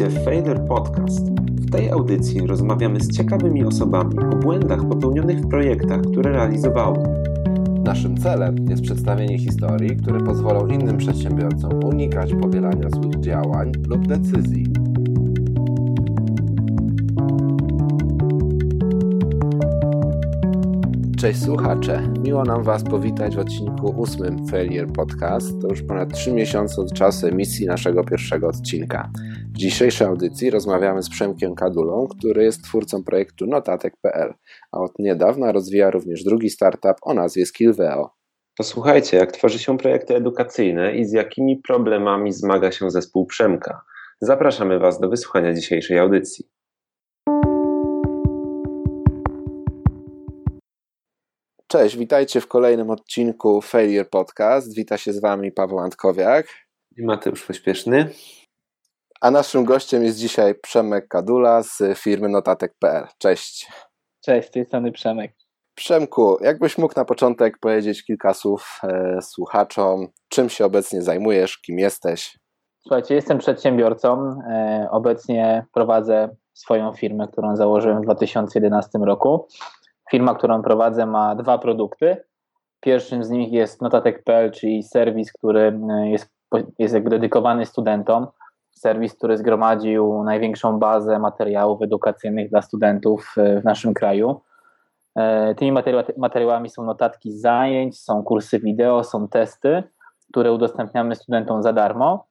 Słuchacie Failure Podcast. W tej audycji rozmawiamy z ciekawymi osobami o błędach popełnionych w projektach, które realizowały. Naszym celem jest przedstawienie historii, które pozwolą innym przedsiębiorcom unikać powielania złych działań lub decyzji. Cześć słuchacze, miło nam Was powitać w odcinku ósmym Failure Podcast. To już ponad trzy miesiące od czasu emisji naszego pierwszego odcinka. W dzisiejszej audycji rozmawiamy z Przemkiem Kadulą, który jest twórcą projektu notatek.pl, a od niedawna rozwija również drugi startup o nazwie Skillveo. Posłuchajcie, jak tworzy się projekty edukacyjne i z jakimi problemami zmaga się zespół Przemka. Zapraszamy Was do wysłuchania dzisiejszej audycji. Cześć, witajcie w kolejnym odcinku Failure Podcast. Wita się z Wami Paweł Antkowiak i Mateusz Pośpieszny. A naszym gościem jest dzisiaj Przemek Kadula z firmy notatek.pl. Cześć. Cześć, z tej strony Przemek. Przemku, jakbyś mógł na początek powiedzieć kilka słów e, słuchaczom, czym się obecnie zajmujesz, kim jesteś? Słuchajcie, jestem przedsiębiorcą. E, obecnie prowadzę swoją firmę, którą założyłem w 2011 roku. Firma, którą prowadzę, ma dwa produkty. Pierwszym z nich jest notatek.pl, czyli serwis, który e, jest, jest jakby dedykowany studentom. Serwis, który zgromadził największą bazę materiałów edukacyjnych dla studentów e, w naszym kraju. E, tymi materiałami są notatki z zajęć, są kursy wideo, są testy, które udostępniamy studentom za darmo.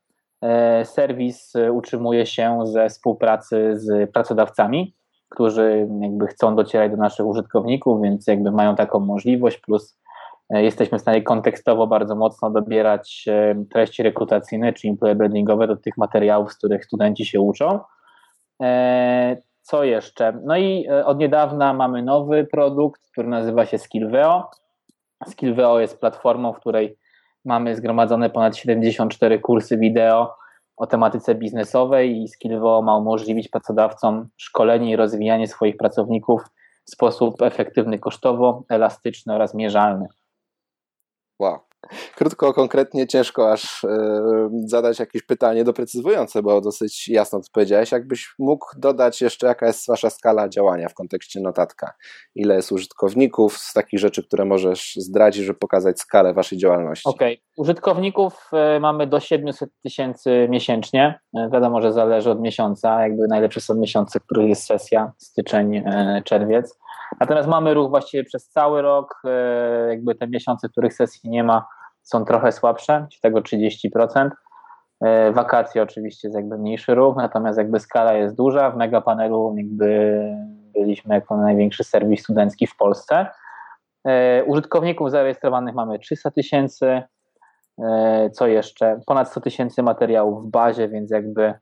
Serwis utrzymuje się ze współpracy z pracodawcami, którzy jakby chcą docierać do naszych użytkowników, więc jakby mają taką możliwość, plus e, jesteśmy w stanie kontekstowo bardzo mocno dobierać e, treści rekrutacyjne czy employer brandingowe do tych materiałów, z których studenci się uczą. E, co jeszcze? No i od niedawna mamy nowy produkt, który nazywa się Skillveo. Skillveo jest platformą, w której mamy zgromadzone ponad 74 kursy wideo, o tematyce biznesowej i Skillvo ma umożliwić pracodawcom szkolenie i rozwijanie swoich pracowników w sposób efektywny kosztowo, elastyczny oraz mierzalny. Wow. Krótko, konkretnie, ciężko aż yy, zadać jakieś pytanie doprecyzowujące, bo dosyć jasno odpowiedziałeś. Jakbyś mógł dodać jeszcze, jaka jest wasza skala działania w kontekście notatka? Ile jest użytkowników z takich rzeczy, które możesz zdradzić, żeby pokazać skalę waszej działalności? Okej, okay. użytkowników y, mamy do 700 tysięcy miesięcznie. Y, wiadomo, że zależy od miesiąca. Jakby najlepsze są miesiące, których jest sesja, styczeń, czerwiec. Natomiast mamy ruch właściwie przez cały rok. Jakby te miesiące, w których sesji nie ma, są trochę słabsze, tego 30%. E, wakacje oczywiście jest jakby mniejszy ruch, natomiast jakby skala jest duża. W Megapanelu jakby byliśmy jako największy serwis studencki w Polsce. E, użytkowników zarejestrowanych mamy 300 tysięcy. E, co jeszcze? Ponad 100 tysięcy materiałów w bazie, więc jakby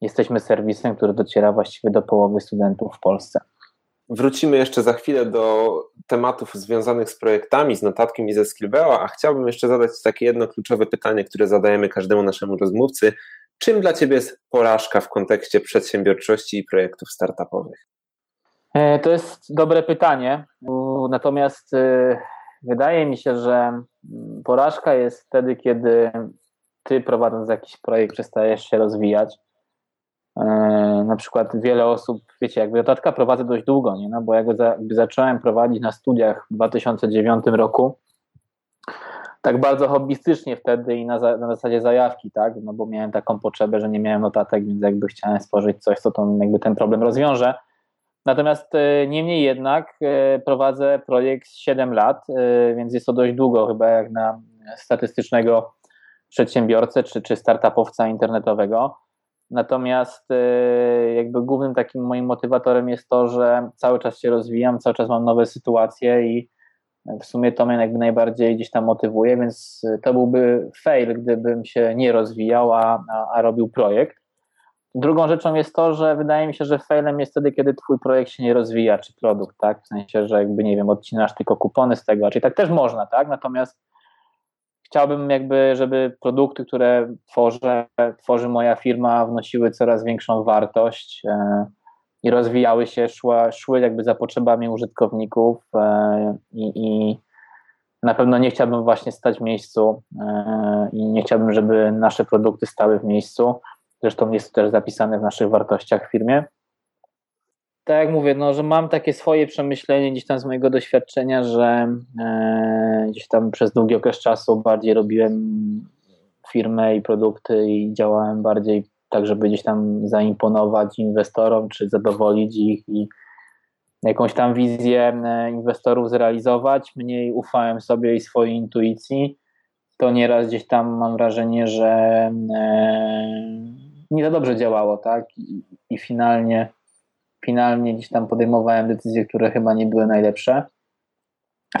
jesteśmy serwisem, który dociera właściwie do połowy studentów w Polsce. Wrócimy jeszcze za chwilę do tematów związanych z projektami, z notatkiem i ze Skillbeo, a chciałbym jeszcze zadać takie jedno kluczowe pytanie, które zadajemy każdemu naszemu rozmówcy. Czym dla Ciebie jest porażka w kontekście przedsiębiorczości i projektów startupowych? E, to jest dobre pytanie. Natomiast e, wydaje mi się, że mm, porażka jest wtedy, kiedy ty prowadząc jakiś projekt przestajesz się rozwijać na przykład wiele osób, wiecie, jakby notatka prowadzę dość długo, nie? No, bo ja go za, zacząłem prowadzić na studiach w 2009 roku, tak bardzo hobbystycznie wtedy i na, na zasadzie zajawki, tak, no bo miałem taką potrzebę, że nie miałem notatek, więc jakby chciałem stworzyć coś, co to jakby ten problem rozwiąże. Natomiast e, niemniej jednak e, prowadzę projekt 7 lat, więc jest to dość długo chyba jak na statystycznego przedsiębiorcę czy, czy startupowca internetowego. Natomiast y, jakby głównym takim moim motywatorem jest to, że cały czas się rozwijam, cały czas mam nowe sytuacje i w sumie to mnie jakby najbardziej gdzieś tam motywuje, więc to byłby fail, gdybym się nie rozwijał, a, a, robił projekt. Drugą rzeczą jest to, że wydaje mi się, że failem jest wtedy, kiedy twój projekt się nie rozwija, czy produkt, tak? W sensie, że jakby, nie wiem, odcinasz tylko kupony z tego, czyli tak też można, tak? Natomiast chciałbym jakby, żeby produkty, które tworzę, tworzy moja firma, wnosiły coraz większą wartość e, i rozwijały się, szła, szły jakby za potrzebami użytkowników e, i, i na pewno nie chciałbym właśnie stać w miejscu e, i nie chciałbym, żeby nasze produkty stały w miejscu, Zresztą jest to też zapisane w naszych wartościach w firmie. Tak jak mówię, no, że mam takie swoje przemyślenie gdzieś tam z mojego doświadczenia, że e, gdzieś tam przez długi okres czasu bardziej robiłem firmę i produkty i działałem bardziej tak, żeby gdzieś tam zaimponować inwestorom, czy zadowolić ich i jakąś tam wizję e, inwestorów zrealizować. Mniej ufałem sobie i swojej intuicji. To nieraz gdzieś tam mam wrażenie, że e, nie za dobrze działało, tak? I, i finalnie, finalnie gdzieś tam podejmowałem decyzje, które chyba nie były najlepsze.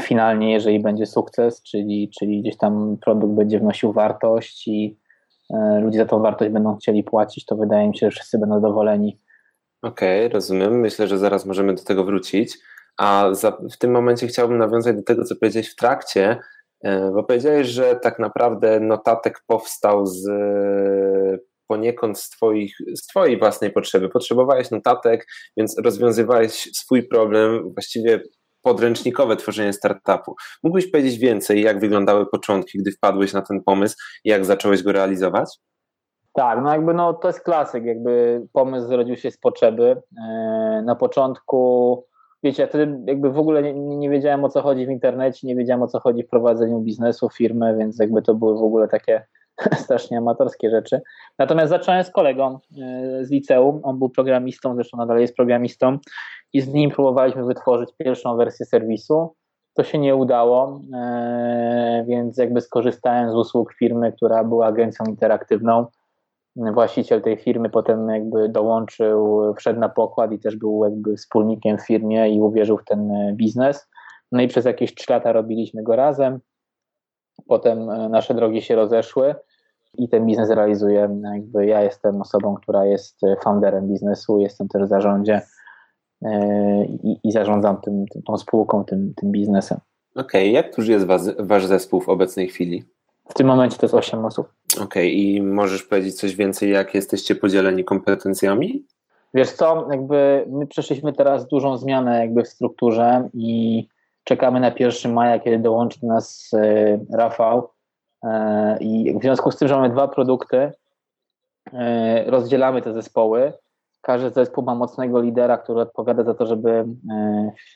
Finalnie, jeżeli będzie sukces, czyli, czyli gdzieś tam produkt będzie wnosił wartość i e, ludzie za tą wartość będą chcieli płacić, to wydaje mi się, że wszyscy będą zadowoleni. Okej, okay, rozumiem. Myślę, że zaraz możemy do tego wrócić. A za, w tym momencie chciałbym nawiązać do tego, co powiedziałeś w trakcie, e, bo powiedziałeś, że tak naprawdę notatek powstał z poniekąd z, twoich, z Twojej własnej potrzeby. Potrzebowałeś notatek, więc rozwiązywałeś swój problem, właściwie podręcznikowe tworzenie startupu. Mógłbyś powiedzieć więcej, jak wyglądały początki, gdy wpadłeś na ten pomysł jak zacząłeś go realizować? Tak, no jakby no, to jest klasyk, jakby pomysł zrodził się z potrzeby. E, na początku, wiecie, ja wtedy jakby w ogóle nie, nie wiedziałem o co chodzi w internecie, nie wiedziałem o co chodzi w prowadzeniu biznesu, firmy, więc jakby to były w ogóle takie strasznie amatorskie rzeczy. Natomiast zacząłem z kolegą e, z liceum, on był programistą, zresztą nadal jest programistą i z nim próbowaliśmy wytworzyć pierwszą wersję serwisu. To się nie udało, e, więc jakby skorzystałem z usług firmy, która była agencją interaktywną. Właściciel tej firmy potem jakby dołączył, wszedł na pokład i też był jakby wspólnikiem w firmie i uwierzył w ten biznes. No i przez jakieś trzy lata robiliśmy go razem. Potem e, nasze drogi się rozeszły i ten biznes realizuję. Jakby ja jestem osobą, która jest e, founderem biznesu, jestem też w zarządzie e, i, i zarządzam tym, tym, tą spółką, tym, tym biznesem. Okej, okay. jak duży jest was, wasz zespół w obecnej chwili? W tym momencie to jest 8 osób. Okej, okay. i możesz powiedzieć coś więcej, jak jesteście podzieleni kompetencjami? Wiesz co, jakby my przeszliśmy teraz dużą zmianę jakby w strukturze i Czekamy na 1 maja, kiedy dołączy do nas e, Rafał. E, I w związku z tym, że mamy dwa produkty, e, rozdzielamy te zespoły. Każdy zespół ma mocnego lidera, który odpowiada za to, żeby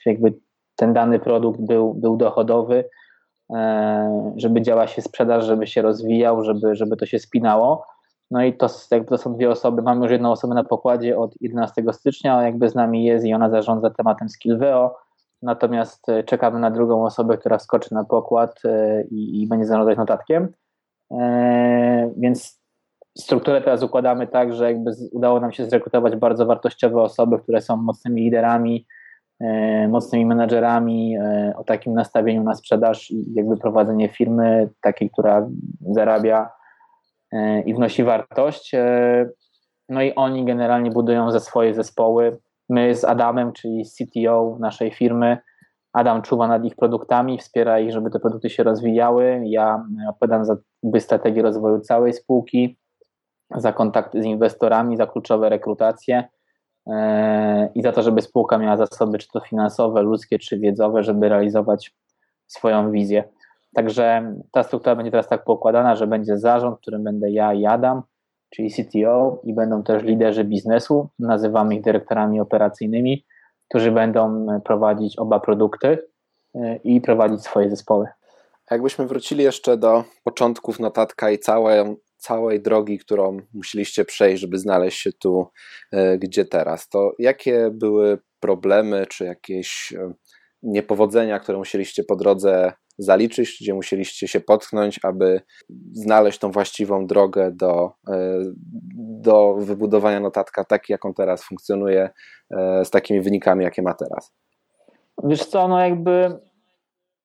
jakby ten dany produkt był, był dochodowy, żeby działa się sprzedaż, żeby się rozwijał, żeby, żeby to się spinało. No i to, jakby to są dwie osoby. Mamy już jedną osobę na pokładzie od 11 stycznia, jakby z nami jest i ona zarządza tematem Skillveo natomiast e, czekamy na drugą osobę, która wskoczy na pokład e, i, i będzie zarządzać notatkiem. E, więc strukturę teraz układamy tak, że jakby udało nam się zrekrutować bardzo wartościowe osoby, które są mocnymi liderami, mocnymi menedżerami, o takim nastawieniu na sprzedaż i jakby prowadzenie firmy takiej, która zarabia i wnosi wartość. No i oni generalnie budują ze swoje zespoły My z Adamem, czyli CTO naszej firmy, Adam czuwa nad ich produktami, wspiera ich, żeby te produkty się rozwijały. Ja odpowiadam za strategię rozwoju całej spółki, za kontakty z inwestorami, za kluczowe rekrutacje e, i za to, żeby spółka miała zasoby, czy to finansowe, ludzkie, czy wiedzowe, żeby realizować swoją wizję. Także ta struktura będzie teraz tak pokładana, że będzie zarząd, którym będę ja i Adam, czyli CTO i będą też liderzy biznesu, nazywamy ich dyrektorami operacyjnymi, którzy będą prowadzić oba produkty e, i prowadzić swoje zespoły. Jakbyśmy wrócili jeszcze do początków notatka i całej, całej drogi, którą musieliście przejść, żeby znaleźć się tu, e, gdzie teraz, to jakie były problemy czy jakieś e, niepowodzenia, które musieliście po drodze zaliczyć, gdzie musieliście się potknąć, aby znaleźć tą właściwą drogę do, e, do wybudowania notatka tak, jaką teraz funkcjonuje, e, z takimi wynikami, jakie ma teraz? Wiesz co, no jakby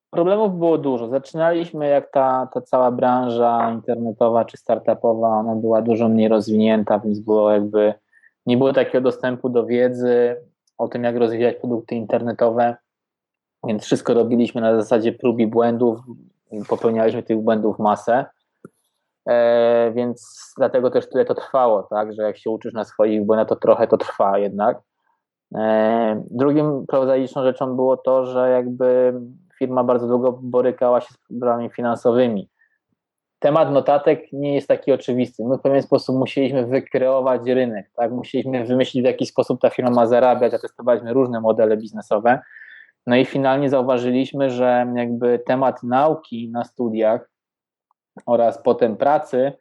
problemów było dużo. Zaczynaliśmy jak ta, ta cała branża internetowa czy startupowa, ona była dużo mniej rozwinięta, więc było jakby nie było takiego dostępu do wiedzy o tym, jak rozwijać produkty internetowe. Więc wszystko robiliśmy na zasadzie prób i błędów, popełnialiśmy tych błędów masę. E, więc dlatego też tyle to trwało, tak, że jak się uczysz na swoich błędach, to trochę to trwa jednak. E, drugim prozaiczną rzeczą było to, że jakby firma bardzo długo borykała się z problemami finansowymi. temat notatek nie jest taki oczywisty. My w pewien sposób musieliśmy wykreować rynek, tak? Musieliśmy wymyślić, w jaki sposób ta firma ma zarabiać, a testowaliśmy różne modele biznesowe. No i finalnie zauważyliśmy, że jakby temat nauki na studiach oraz potem pracy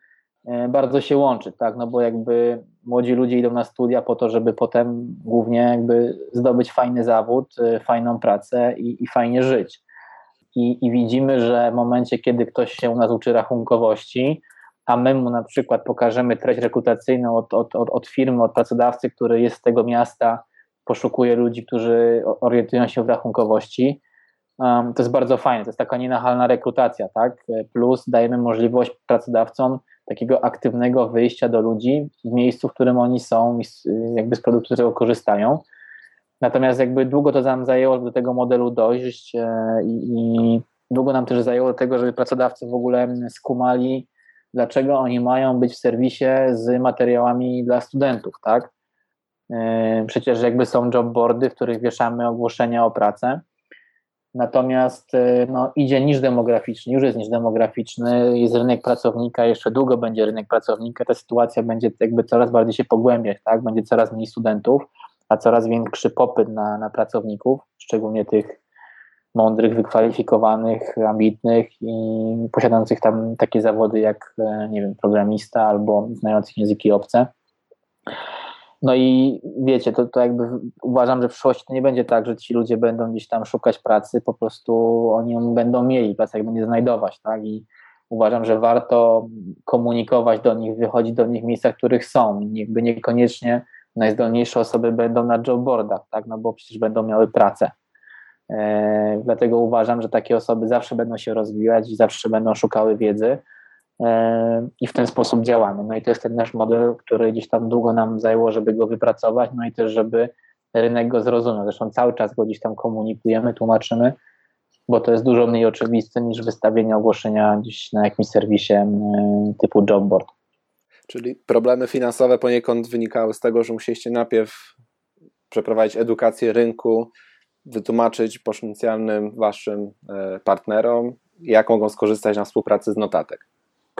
e, bardzo się łączy, tak? No bo jakby młodzi ludzie idą na studia po to, żeby potem głównie jakby zdobyć fajny zawód, e, fajną pracę i, i fajnie żyć. I, I, widzimy, że w momencie, kiedy ktoś się u nas uczy rachunkowości, a my mu na przykład pokażemy treść rekrutacyjną od, od, od, od firmy, od pracodawcy, który jest z tego miasta, poszukuje ludzi, którzy orientują się w rachunkowości, um, to jest bardzo fajne. To jest taka nienachalna rekrutacja, tak? Plus dajemy możliwość pracodawcom takiego aktywnego wyjścia do ludzi w miejscu, w którym oni są jakby z produktu, z którego korzystają. Natomiast jakby długo to nam zajęło do tego modelu dojść e, i, i długo nam też zajęło do tego, żeby pracodawcy w ogóle skumali, dlaczego oni mają być w serwisie z materiałami dla studentów, tak? E, przecież jakby są jobboardy, w których wieszamy ogłoszenia o pracę. Natomiast e, no, idzie niż demograficzny, już jest niż demograficzny, jest rynek pracownika, jeszcze długo będzie rynek pracownika, ta sytuacja będzie jakby coraz bardziej się pogłębiać, tak? będzie coraz mniej studentów, a coraz większy popyt na, na pracowników, szczególnie tych mądrych, wykwalifikowanych, ambitnych i posiadających tam takie zawody jak, e, nie wiem, programista albo znających języki obce. No i wiecie, to, to jakby uważam, że w przyszłości to nie będzie tak, że ci ludzie będą gdzieś tam szukać pracy, po prostu oni ją będą mieli, pracę jak będzie znajdować, tak? I uważam, że warto komunikować do nich, wychodzić do nich w miejscach, w których są. Jakby niekoniecznie najzdolniejsze osoby będą na jobboardach, tak? No bo przecież będą miały pracę. E, dlatego uważam, że takie osoby zawsze będą się rozwijać i zawsze będą szukały wiedzy i w ten sposób działamy. No i to jest ten nasz model, który gdzieś tam długo nam zajęło, żeby go wypracować, no i też, żeby rynek go zrozumiał. Zresztą cały czas go gdzieś tam komunikujemy, tłumaczymy, bo to jest dużo mniej oczywiste niż wystawienie ogłoszenia gdzieś na jakimś serwisie e, typu jobboard. Czyli problemy finansowe poniekąd wynikały z tego, że musieliście najpierw przeprowadzić edukację rynku, wytłumaczyć potencjalnym waszym e, partnerom, jak mogą skorzystać na współpracy z notatek.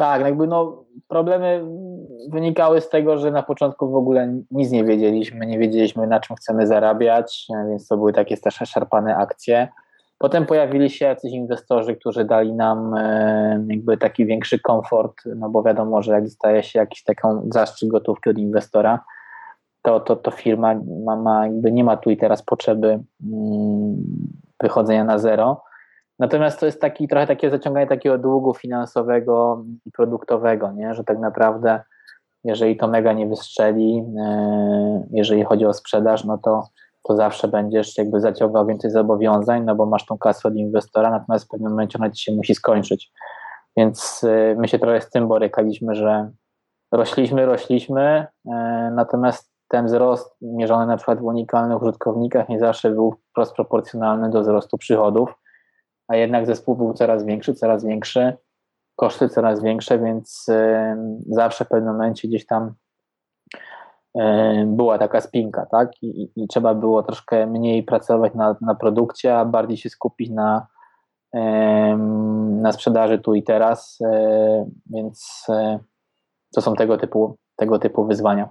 Tak, jakby no, problemy wynikały z tego, że na początku w ogóle nic nie wiedzieliśmy, nie wiedzieliśmy na czym chcemy zarabiać, więc to były takie też szarpane akcje. Potem pojawili się jacyś inwestorzy, którzy dali nam e, jakby taki większy komfort, no bo wiadomo, że jak dostaje się jakiś taką zastrzyk gotówki od inwestora, to, to, to firma ma, ma jakby nie ma tu i teraz potrzeby mm, wychodzenia na zero. Natomiast to jest taki trochę takie zaciąganie takiego długu finansowego i produktowego, nie? że tak naprawdę jeżeli to mega nie wystrzeli, e, jeżeli chodzi o sprzedaż, no to to zawsze będziesz jakby zaciągał więcej zobowiązań, no bo masz tą kasę od inwestora, natomiast w pewnym momencie ona ci się musi skończyć. Więc y, my się trochę z tym borykaliśmy, że rośliśmy, rośliśmy, y, natomiast ten wzrost mierzony na przykład w unikalnych użytkownikach nie zawsze był wprost proporcjonalny do wzrostu przychodów, a jednak zespół był coraz większy, coraz większy, koszty coraz większe, więc zawsze w pewnym momencie gdzieś tam była taka spinka, tak? I, i, trzeba było troszkę mniej pracować na, na produkcie, a bardziej się skupić na, na sprzedaży tu i teraz, e, więc e, to są tego typu, tego typu wyzwania.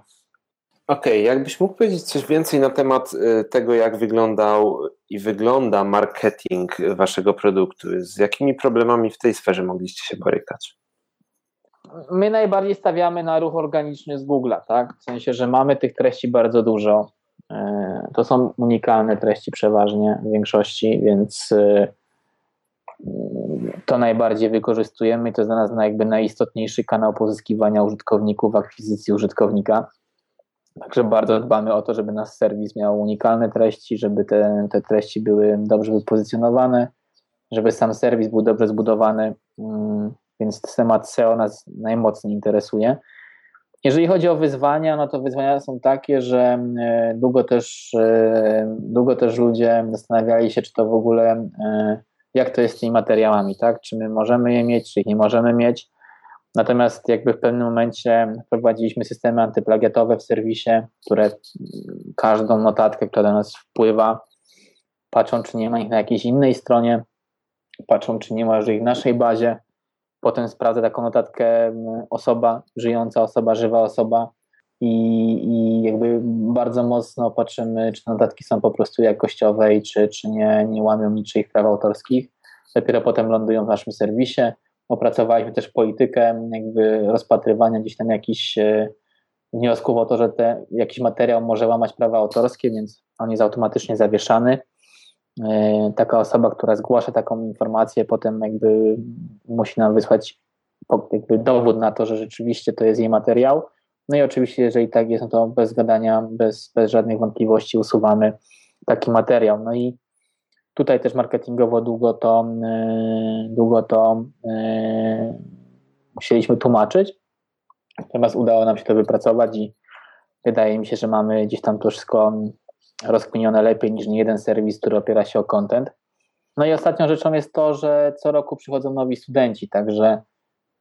Okej, okay, jakbyś mógł powiedzieć coś więcej na temat tego, jak wyglądał i wygląda marketing waszego produktu? Z jakimi problemami w tej sferze mogliście się borykać? my najbardziej stawiamy na ruch organiczny z Google'a, tak? W sensie, że mamy tych treści bardzo dużo. E, to są unikalne treści przeważnie w większości, więc e, to najbardziej wykorzystujemy to jest dla nas jakby najistotniejszy kanał pozyskiwania użytkowników, akwizycji użytkownika. Także bardzo dbamy o to, żeby nasz serwis miał unikalne treści, żeby te, te treści były dobrze wypozycjonowane, żeby sam serwis był dobrze zbudowany. Mm, więc temat SEO nas najmocniej interesuje. Jeżeli chodzi o wyzwania, no to wyzwania są takie, że e, długo też, e, długo też ludzie zastanawiali się, czy to w ogóle, e, jak to jest z tymi materiałami, tak? Czy my możemy je mieć, czy ich nie możemy mieć. Natomiast jakby w pewnym momencie wprowadziliśmy systemy antyplagiatowe w serwisie, które każdą notatkę, która do nas wpływa, patrzą, czy nie ma ich na jakiejś innej stronie, patrzą, czy nie ma ich w naszej bazie, potem sprawdza taką notatkę osoba, żyjąca osoba, żywa osoba i, i jakby bardzo mocno patrzymy, czy notatki są po prostu jakościowe i czy, czy nie, nie łamią niczyich praw autorskich. Dopiero potem lądują w naszym serwisie. Opracowaliśmy też politykę jakby rozpatrywania gdzieś tam jakichś e, wniosków o to, że te, jakiś materiał może łamać prawa autorskie, więc on jest automatycznie zawieszany. E, taka osoba, która zgłasza taką informację, potem jakby musi nam wysłać jakby dowód na to, że rzeczywiście to jest jej materiał. No i oczywiście, jeżeli tak jest, no to bez gadania, bez, bez żadnych wątpliwości usuwamy taki materiał. No i tutaj też marketingowo długo to, e, długo to e, musieliśmy tłumaczyć, natomiast udało nam się to wypracować i wydaje mi się, że mamy gdzieś tam to wszystko rozkminione lepiej niż jeden serwis, który opiera się o content. No i ostatnią rzeczą jest to, że co roku przychodzą nowi studenci, także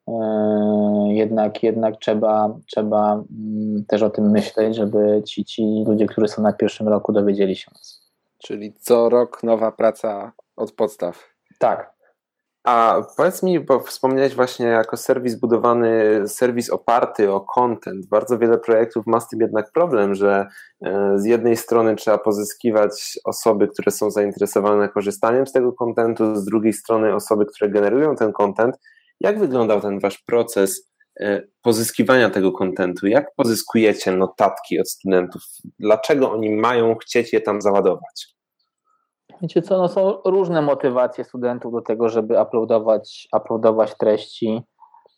yy, jednak, jednak trzeba, trzeba yy, też o tym myśleć, żeby ci, ci ludzie, którzy są na pierwszym roku, dowiedzieli się nas. Czyli co rok nowa praca od podstaw. Tak. A powiedz mi, bo wspomniałeś właśnie jako serwis budowany, serwis oparty o content. Bardzo wiele projektów ma z tym jednak problem, że e, z jednej strony trzeba pozyskiwać osoby, które są zainteresowane korzystaniem z tego kontentu, z drugiej strony osoby, które generują ten content. Jak wyglądał ten wasz proces pozyskiwania tego kontentu? Jak pozyskujecie notatki od studentów? Dlaczego oni mają chcieć je tam załadować? Wiecie co, no są różne motywacje studentów do tego, żeby uploadować, uploadować treści.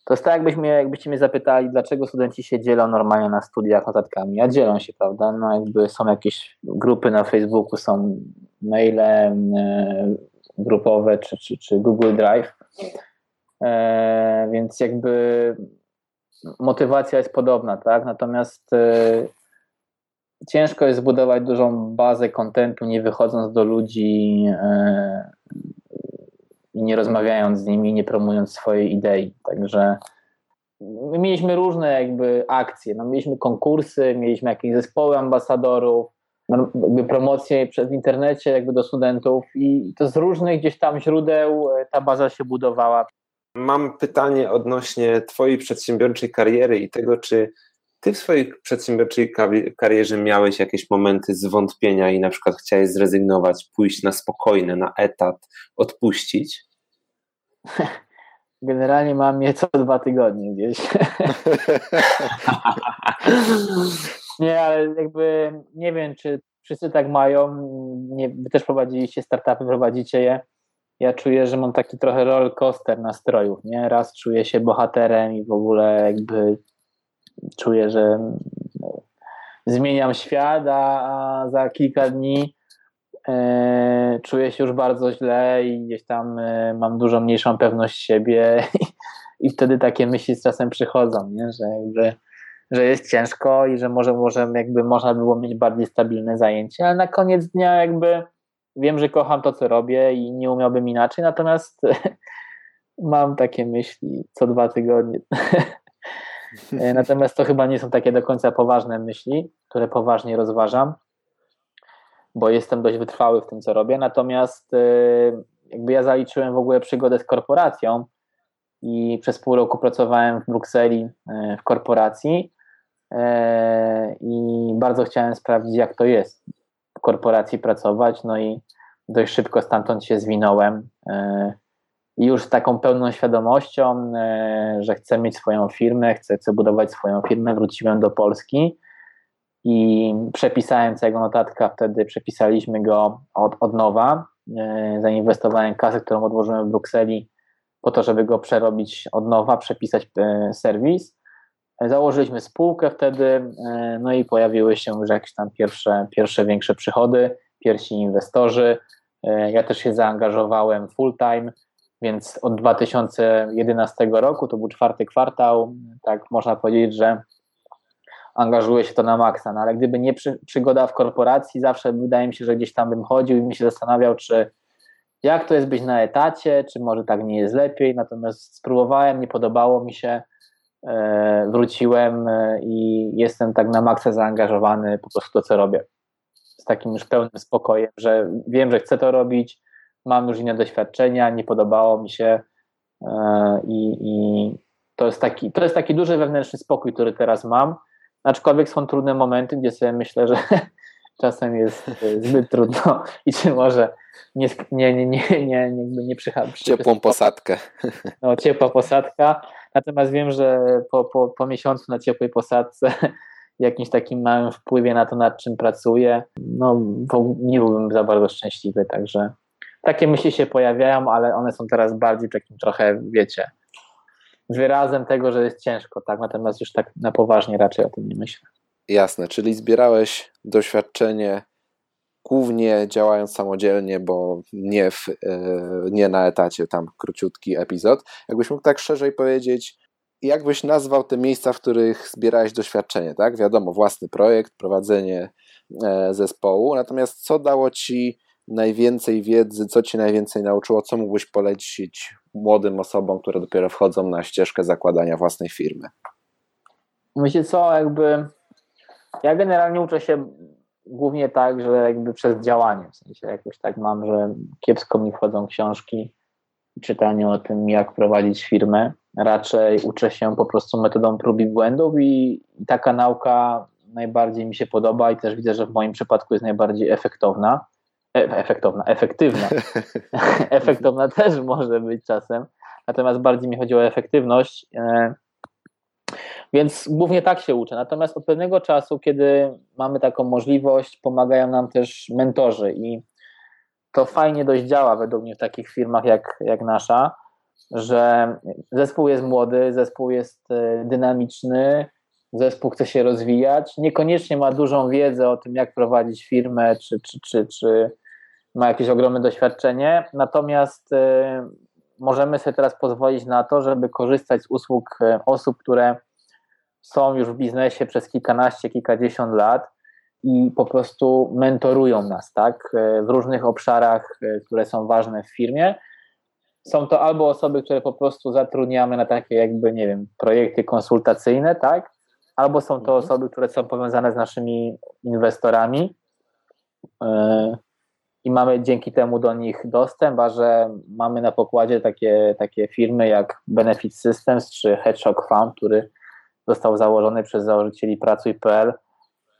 To jest tak, jakbyśmy, jakbyście mnie zapytali, dlaczego studenci się dzielą normalnie na studiach notatkami. A dzielą się, prawda? No jakby są jakieś grupy na Facebooku, są maile e, grupowe czy, czy, czy Google Drive. E, więc jakby motywacja jest podobna, tak? Natomiast e, ciężko jest zbudować dużą bazę kontentu, nie wychodząc do ludzi e, i nie rozmawiając z nimi, nie promując swojej idei. Także my mieliśmy różne jakby akcje. No, mieliśmy konkursy, mieliśmy jakieś zespoły ambasadorów, no, jakby promocje przez internecie jakby do studentów i to z różnych gdzieś tam źródeł e, ta baza się budowała. Mam pytanie odnośnie Twojej przedsiębiorczej kariery i tego, czy ty w swojej przedsiębiorczej karierze miałeś jakieś momenty zwątpienia i na przykład chciałeś zrezygnować, pójść na spokojne, na etat, odpuścić? Generalnie mam je co dwa tygodnie gdzieś. nie, ale jakby nie wiem, czy wszyscy tak mają. Nie, wy też prowadziliście startupy, prowadzicie je. Ja czuję, że mam taki trochę roller coaster nastrojów. Nie? Raz czuję się bohaterem i w ogóle jakby czuję, że no, zmieniam świat, a, za kilka dni e, czuję się już bardzo źle i gdzieś tam e, mam dużo mniejszą pewność siebie i, i wtedy takie myśli z czasem przychodzą, nie? Że, jakby, że jest ciężko i że może, może jakby można było mieć bardziej stabilne zajęcie, ale na koniec dnia jakby wiem, że kocham to, co robię i nie umiałbym inaczej, natomiast mam takie myśli co dwa tygodnie. E, natomiast to chyba nie są takie do końca poważne myśli, które poważnie rozważam, bo jestem dość wytrwały w tym, co robię. Natomiast e, jakby ja zaliczyłem w ogóle przygodę z korporacją i przez pół roku pracowałem w Brukseli e, w korporacji i bardzo chciałem sprawdzić, jak to jest korporacji pracować. No i dość szybko stamtąd się zwinąłem i już z taką pełną świadomością, e, że chcę mieć swoją firmę, chcę, chcę budować swoją firmę, wróciłem do Polski i przepisałem całego notatka, wtedy przepisaliśmy go od, od nowa. E, zainwestowałem kasę, którą odłożyłem w Brukseli po to, żeby go przerobić od nowa, przepisać e, serwis. Założyliśmy spółkę wtedy, no i pojawiły się już jakieś tam pierwsze, pierwsze większe przychody, pierwsi inwestorzy. Ja też się zaangażowałem full time więc od 2011 roku, to był czwarty kwartał, tak można powiedzieć, że angażuje się to na maksa. No ale gdyby nie przy, przygoda w korporacji, zawsze wydaje mi się, że gdzieś tam bym chodził i mi się zastanawiał, czy jak to jest być na etacie, czy może tak nie jest lepiej. Natomiast spróbowałem, nie podobało mi się, e, wróciłem e, i jestem tak na maksa zaangażowany po prostu to, co robię. Z takim już pełnym spokojem, że wiem, że chcę to robić, mam już inne doświadczenia, nie podobało mi się, i, i to, jest taki, to jest taki duży wewnętrzny spokój, który teraz mam, aczkolwiek są trudne momenty, gdzie sobie myślę, że czasem jest zbyt trudno i czy może nie, nie, nie, nie, nie, nie, nie Ciepłą posadkę. No, ciepła posadka. Natomiast wiem, że po, po, po miesiącu na ciepłej posadce, jakimś takim małym wpływie na to, nad czym pracuję, no nie byłbym za bardzo szczęśliwy. Także takie myśli się pojawiają, ale one są teraz bardziej takim trochę, wiecie, wyrazem tego, że jest ciężko, tak? Natomiast już tak na poważnie raczej o tym nie myślę. Jasne, czyli zbierałeś doświadczenie głównie działając samodzielnie, bo nie, w, e, nie na etacie, tam króciutki epizod. Jakbyś mógł tak szerzej powiedzieć, jak byś nazwał te miejsca, w których zbierałeś doświadczenie, tak? Wiadomo, własny projekt, prowadzenie e, zespołu, natomiast co dało ci najwięcej wiedzy, co ci najwięcej nauczyło, co mógłbyś polecić młodym osobom, które dopiero wchodzą na ścieżkę zakładania własnej firmy? Myślę, co, jakby ja generalnie uczę się głównie tak, że jakby przez działanie, w sensie jakoś tak mam, że kiepsko mi wchodzą książki, czytanie o tym, jak prowadzić firmę. Raczej uczę się po prostu metodą prób i błędów i taka nauka najbardziej mi się podoba i też widzę, że w moim przypadku jest najbardziej efektowna. E efektowna, efektywna. efektowna też może być czasem, natomiast bardziej mi chodzi o efektywność. E więc głównie tak się uczę. Natomiast od pewnego czasu, kiedy mamy taką możliwość, pomagają nam też mentorzy i to fajnie dość działa według mnie w takich firmach jak, jak nasza, że zespół jest młody, zespół jest e, dynamiczny, zespół chce się rozwijać, niekoniecznie ma dużą wiedzę o tym, jak prowadzić firmę, czy, czy, czy, czy ma jakieś ogromne doświadczenie, natomiast e, możemy sobie teraz pozwolić na to, żeby korzystać z usług e, osób, które są już w biznesie przez kilkanaście, kilkadziesiąt lat i po prostu mentorują nas, tak, e, w różnych obszarach, e, które są ważne w firmie. Są to albo osoby, które po prostu zatrudniamy na takie jakby, nie wiem, projekty konsultacyjne, tak, albo są to mhm. osoby, które są powiązane z naszymi inwestorami i mamy dzięki temu do nich dostęp, a że mamy na pokładzie takie, takie firmy jak Benefit Systems czy Hedgehog Fund, który został założony przez założycieli Pracuj.pl,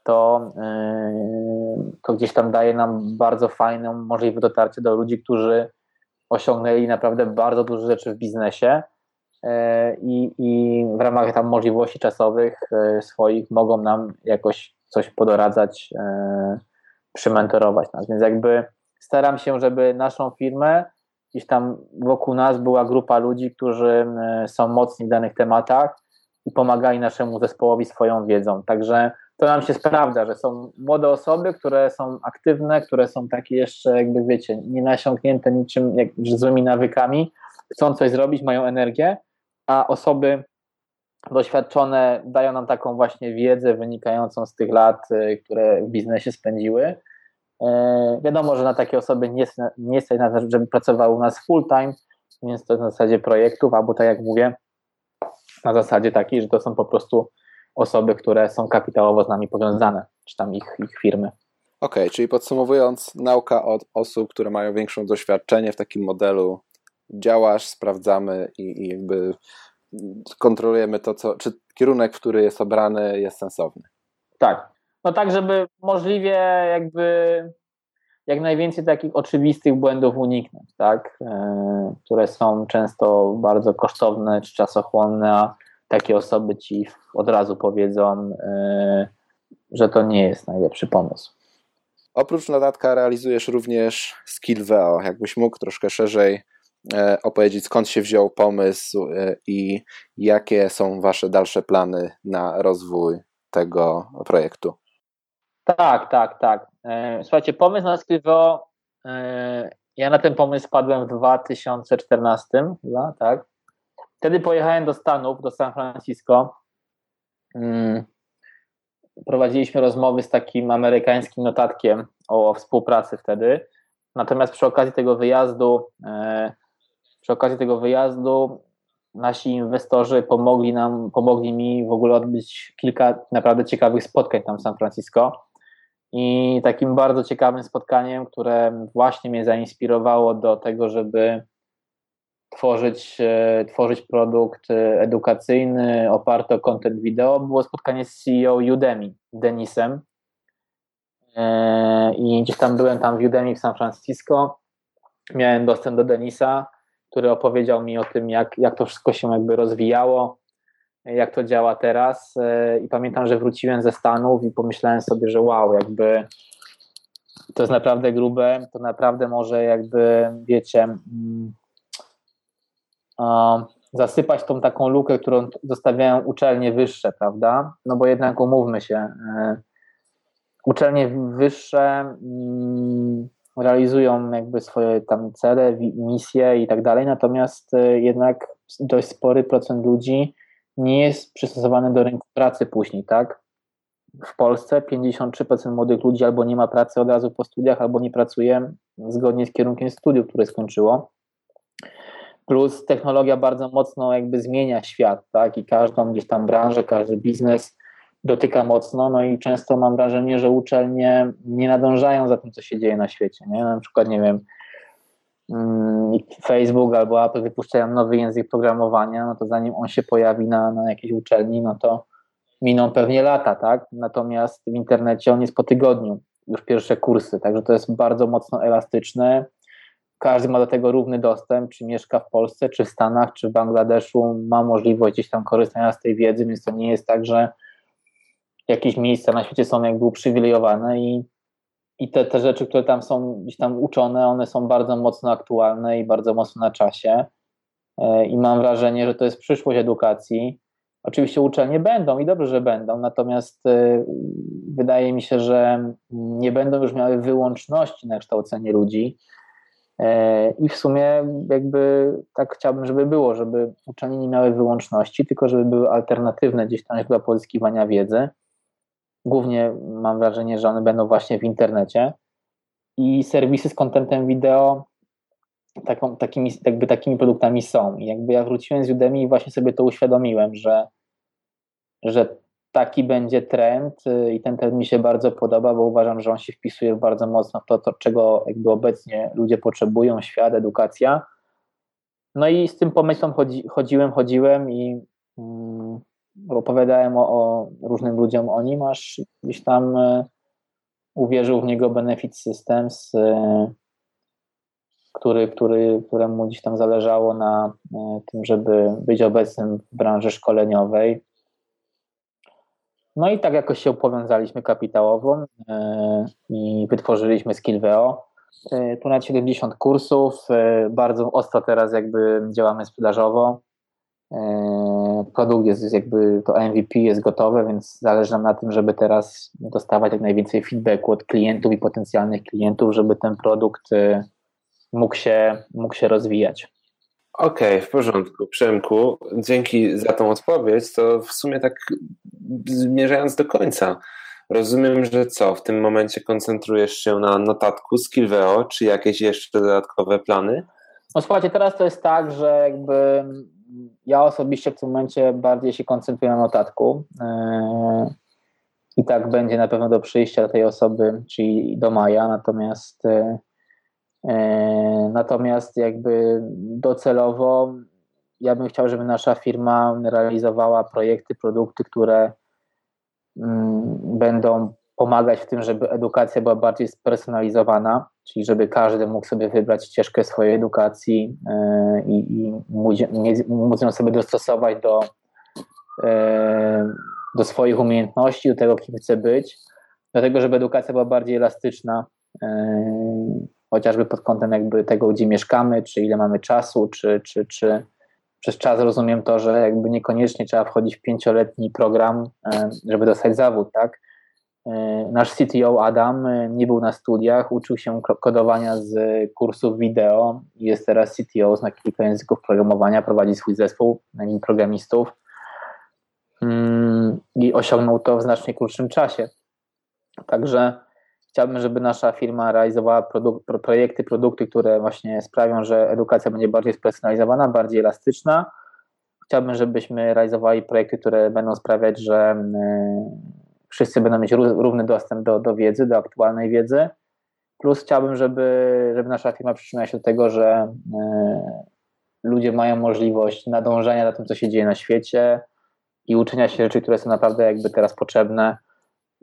to, yy, to gdzieś tam daje nam bardzo fajną możliwość dotarcia do ludzi, którzy osiągnęli naprawdę bardzo duże rzeczy w biznesie yy, i, i w ramach tam możliwości czasowych yy, swoich mogą nam jakoś coś podoradzać przymentorować nas. Więc jakby staram się, żeby naszą firmę, gdzieś tam wokół nas była grupa ludzi, którzy e, są mocni w danych tematach i pomagali naszemu zespołowi swoją wiedzą. Także to nam się sprawdza, że są młode osoby, które są aktywne, które są takie jeszcze, jakby wiecie, nie nasiąknięte niczym jak, złymi nawykami, chcą coś zrobić, mają energię, a osoby doświadczone dają nam taką właśnie wiedzę wynikającą z tych lat, e, które w biznesie spędziły E, wiadomo, że na takie osoby nie, nie stać żeby pracowały u nas full time, więc to na zasadzie projektów, albo tak jak mówię, na zasadzie takiej, że to są po prostu osoby, które są kapitałowo z nami powiązane, czy tam ich, ich firmy. Okej, okay, czyli podsumowując, nauka od osób, które mają większą doświadczenie w takim modelu, działasz, sprawdzamy i, i jakby kontrolujemy to, co, czy kierunek, który jest obrany, jest sensowny. Tak, no tak, żeby możliwie jakby jak najwięcej takich oczywistych błędów uniknąć, tak? E, które są często bardzo kosztowne czy czasochłonne, a takie osoby ci od razu powiedzą, e, że to nie jest najlepszy pomysł. Oprócz notatka realizujesz również Skillveo. Jakbyś mógł troszkę szerzej opowiedzieć, skąd się wziął pomysł i jakie są Wasze dalsze plany na rozwój tego projektu? Tak, tak, tak. E, słuchajcie, pomysł na Skrivo, e, ja na ten pomysł padłem w 2014 chyba, tak. Wtedy pojechałem do Stanów, do San Francisco. Mm, prowadziliśmy rozmowy z takim amerykańskim notatkiem o współpracy wtedy. Natomiast przy okazji tego wyjazdu, e, przy okazji tego wyjazdu nasi inwestorzy pomogli nam, pomogli mi w ogóle odbyć kilka naprawdę ciekawych spotkań tam w San Francisco. I takim bardzo ciekawym spotkaniem, które właśnie mnie zainspirowało do tego, żeby tworzyć, e, tworzyć produkt edukacyjny oparty o content wideo, było spotkanie z CEO Udemy, Denisem. I gdzieś tam byłem tam w Udemy w San Francisco. Miałem dostęp do Denisa, który opowiedział mi o tym, jak, jak to wszystko się jakby rozwijało, jak to działa teraz. I pamiętam, że wróciłem ze Stanów i pomyślałem sobie, że wow, jakby to jest naprawdę grube, to naprawdę może jakby, wiecie, mm, zasypać tą taką lukę, którą zostawiają uczelnie wyższe, prawda? No bo jednak umówmy się, e, uczelnie wyższe mm, realizują jakby swoje tam cele, misje i tak dalej, natomiast e, jednak dość spory procent ludzi nie jest przystosowany do rynku pracy później, tak? w Polsce 53% młodych ludzi albo nie ma pracy od razu po studiach, albo nie pracuje zgodnie z kierunkiem studiów, które skończyło. Plus technologia bardzo mocno jakby zmienia świat, tak? I każdą gdzieś tam branżę, każdy biznes dotyka mocno, no i często mam wrażenie, że uczelnie nie nadążają za tym, co się dzieje na świecie, nie? Na przykład, nie wiem, mm, Facebook albo Apple wypuszczają nowy język programowania, no to zanim on się pojawi na, na jakiejś uczelni, no to miną pewnie lata, tak? Natomiast w internecie on jest po tygodniu, już pierwsze kursy, także to jest bardzo mocno elastyczne. Każdy ma do tego równy dostęp, czy mieszka w Polsce, czy w Stanach, czy w Bangladeszu, ma możliwość gdzieś tam korzystania z tej wiedzy, więc to nie jest tak, że jakieś miejsca na świecie są jakby uprzywilejowane i, i te, te rzeczy, które tam są gdzieś tam uczone, one są bardzo mocno aktualne i bardzo mocno na czasie. E, I mam wrażenie, że to jest przyszłość edukacji Oczywiście uczelnie będą i dobrze, że będą, natomiast y, wydaje mi się, że nie będą już miały wyłączności na kształcenie ludzi. E, I w sumie jakby tak chciałbym, żeby było, żeby uczelnie nie miały wyłączności, tylko żeby były alternatywne gdzieś tam dla pozyskiwania wiedzy. Głównie mam wrażenie, że one będą właśnie w internecie. I serwisy z kontentem wideo taką, takimi, jakby takimi produktami są. I jakby ja wróciłem z Udemy i właśnie sobie to uświadomiłem, że, że taki będzie trend y, i ten trend mi się bardzo podoba, bo uważam, że on się wpisuje bardzo mocno w to, to czego jakby obecnie ludzie potrzebują, świat, edukacja. No i z tym pomysłem chodzi, chodziłem, chodziłem i um, opowiadałem o, o, różnym ludziom o nim, aż gdzieś tam y, uwierzył w niego Benefit Systems, y, który, który, któremu gdzieś tam zależało na e, tym, żeby być obecnym w branży szkoleniowej. No i tak jakoś się powiązaliśmy kapitałowo e, i wytworzyliśmy Skillveo. E, ponad 70 kursów, bardzo ostro teraz jakby działamy sprzedażowo. Produkt jest jakby, to MVP jest gotowe, więc zależy nam na tym, żeby teraz dostawać jak najwięcej feedbacku od klientów i potencjalnych klientów, żeby ten produkt mógł się, mógł się rozwijać. Okej, okay, w porządku. Przemku, dzięki za tą odpowiedź. To w sumie tak zmierzając do końca, rozumiem, że co, w tym momencie koncentrujesz się na notatku Skillveo, czy jakieś jeszcze dodatkowe plany? No słuchajcie, teraz to jest tak, że jakby ja osobiście w tym momencie bardziej się koncentruję na notatku yy, i tak będzie na pewno do przyjścia tej osoby, czyli do maja, natomiast yy, E, natomiast jakby docelowo ja bym chciał, żeby nasza firma realizowała projekty, produkty, które mm, będą pomagać w tym, żeby edukacja była bardziej spersonalizowana, czyli żeby każdy mógł sobie wybrać ścieżkę swojej edukacji e, i, i móc ją sobie dostosować do, e, do swoich umiejętności, do tego, kim chce być, do tego, żeby edukacja była bardziej elastyczna chociażby pod kątem jakby tego, gdzie mieszkamy, czy ile mamy czasu, czy, czy, czy przez czas rozumiem to, że jakby niekoniecznie trzeba wchodzić w pięcioletni program, e, żeby dostać zawód, tak? E, nasz CTO Adam e, nie był na studiach, uczył się kodowania z kursów wideo, jest teraz CTO, zna kilka języków programowania, prowadzi swój zespół programistów mm, i osiągnął to w znacznie krótszym czasie. Także Chciałbym, żeby nasza firma realizowała produk projekty, produkty, które właśnie sprawią, że edukacja będzie bardziej spersonalizowana, bardziej elastyczna. Chciałbym, żebyśmy realizowali projekty, które będą sprawiać, że wszyscy będą mieć równy dostęp do, do wiedzy, do aktualnej wiedzy. Plus chciałbym, żeby, żeby nasza firma przyczyniła się do tego, że ludzie mają możliwość nadążania za tym, co się dzieje na świecie i uczenia się rzeczy, które są naprawdę jakby teraz potrzebne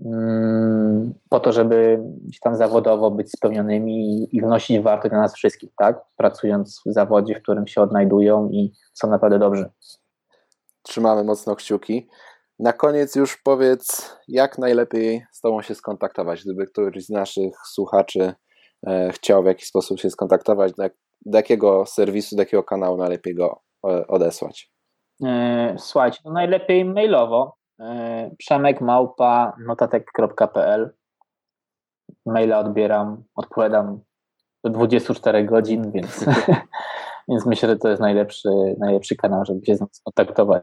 mm, po to, żeby tam zawodowo być spełnionymi i wnosić wartość dla nas wszystkich, tak? Pracując w zawodzie, w którym się odnajdują i są naprawdę dobrzy. Trzymamy mocno kciuki. Na koniec już powiedz, jak najlepiej z Tobą się skontaktować, gdyby któryś z naszych słuchaczy e, chciał w jakiś sposób się skontaktować, do, do jakiego serwisu, do jakiego kanału najlepiej go e, odesłać? E, słuchajcie, no najlepiej mailowo. Przemek małpa Maila odbieram, odpowiadam do 24 godzin, więc, więc myślę, że to jest najlepszy, najlepszy kanał, żeby się skontaktować.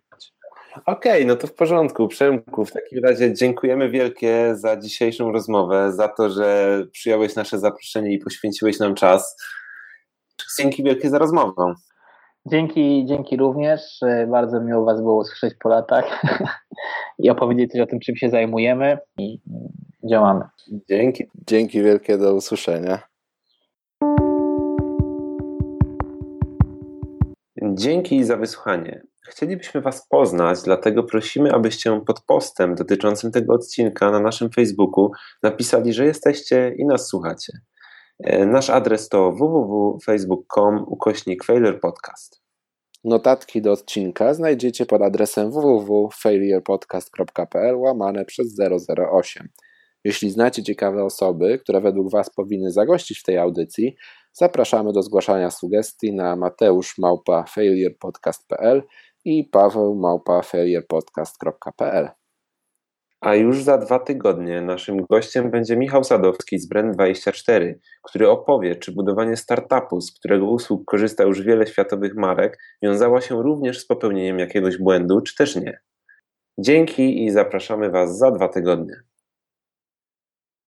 Okej, okay, no to w porządku. Przemku, w takim razie dziękujemy wielkie za dzisiejszą rozmowę, za to, że przyjąłeś nasze zaproszenie i poświęciłeś nam czas. Dzięki wielkie za rozmowę. Dzięki, dzięki również. Bardzo miło Was było usłyszeć po latach i opowiedzieć coś o tym, czym się zajmujemy i działamy. Dzięki. Dzięki wielkie, do usłyszenia. Dzięki za wysłuchanie. Chcielibyśmy Was poznać, dlatego prosimy, abyście pod postem dotyczącym tego odcinka na naszym Facebooku napisali, że jesteście i nas słuchacie. E, nasz adres to www.facebook.com ukośnik Podcast. Notatki do odcinka znajdziecie pod adresem www.failurepodcast.pl łamane przez 008. Jeśli znacie ciekawe osoby, które według Was powinny zagościć w tej audycji, zapraszamy do zgłaszania sugestii na mateuszmałpa.failurepodcast.pl i paweł małpa A już za dwa tygodnie naszym gościem będzie Michał Sadowski z Brand24, który opowie, czy budowanie startupu, z którego usług korzysta już wiele światowych marek, wiązało się również z popełnieniem jakiegoś błędu, czy też nie. Dzięki i zapraszamy Was za dwa tygodnie.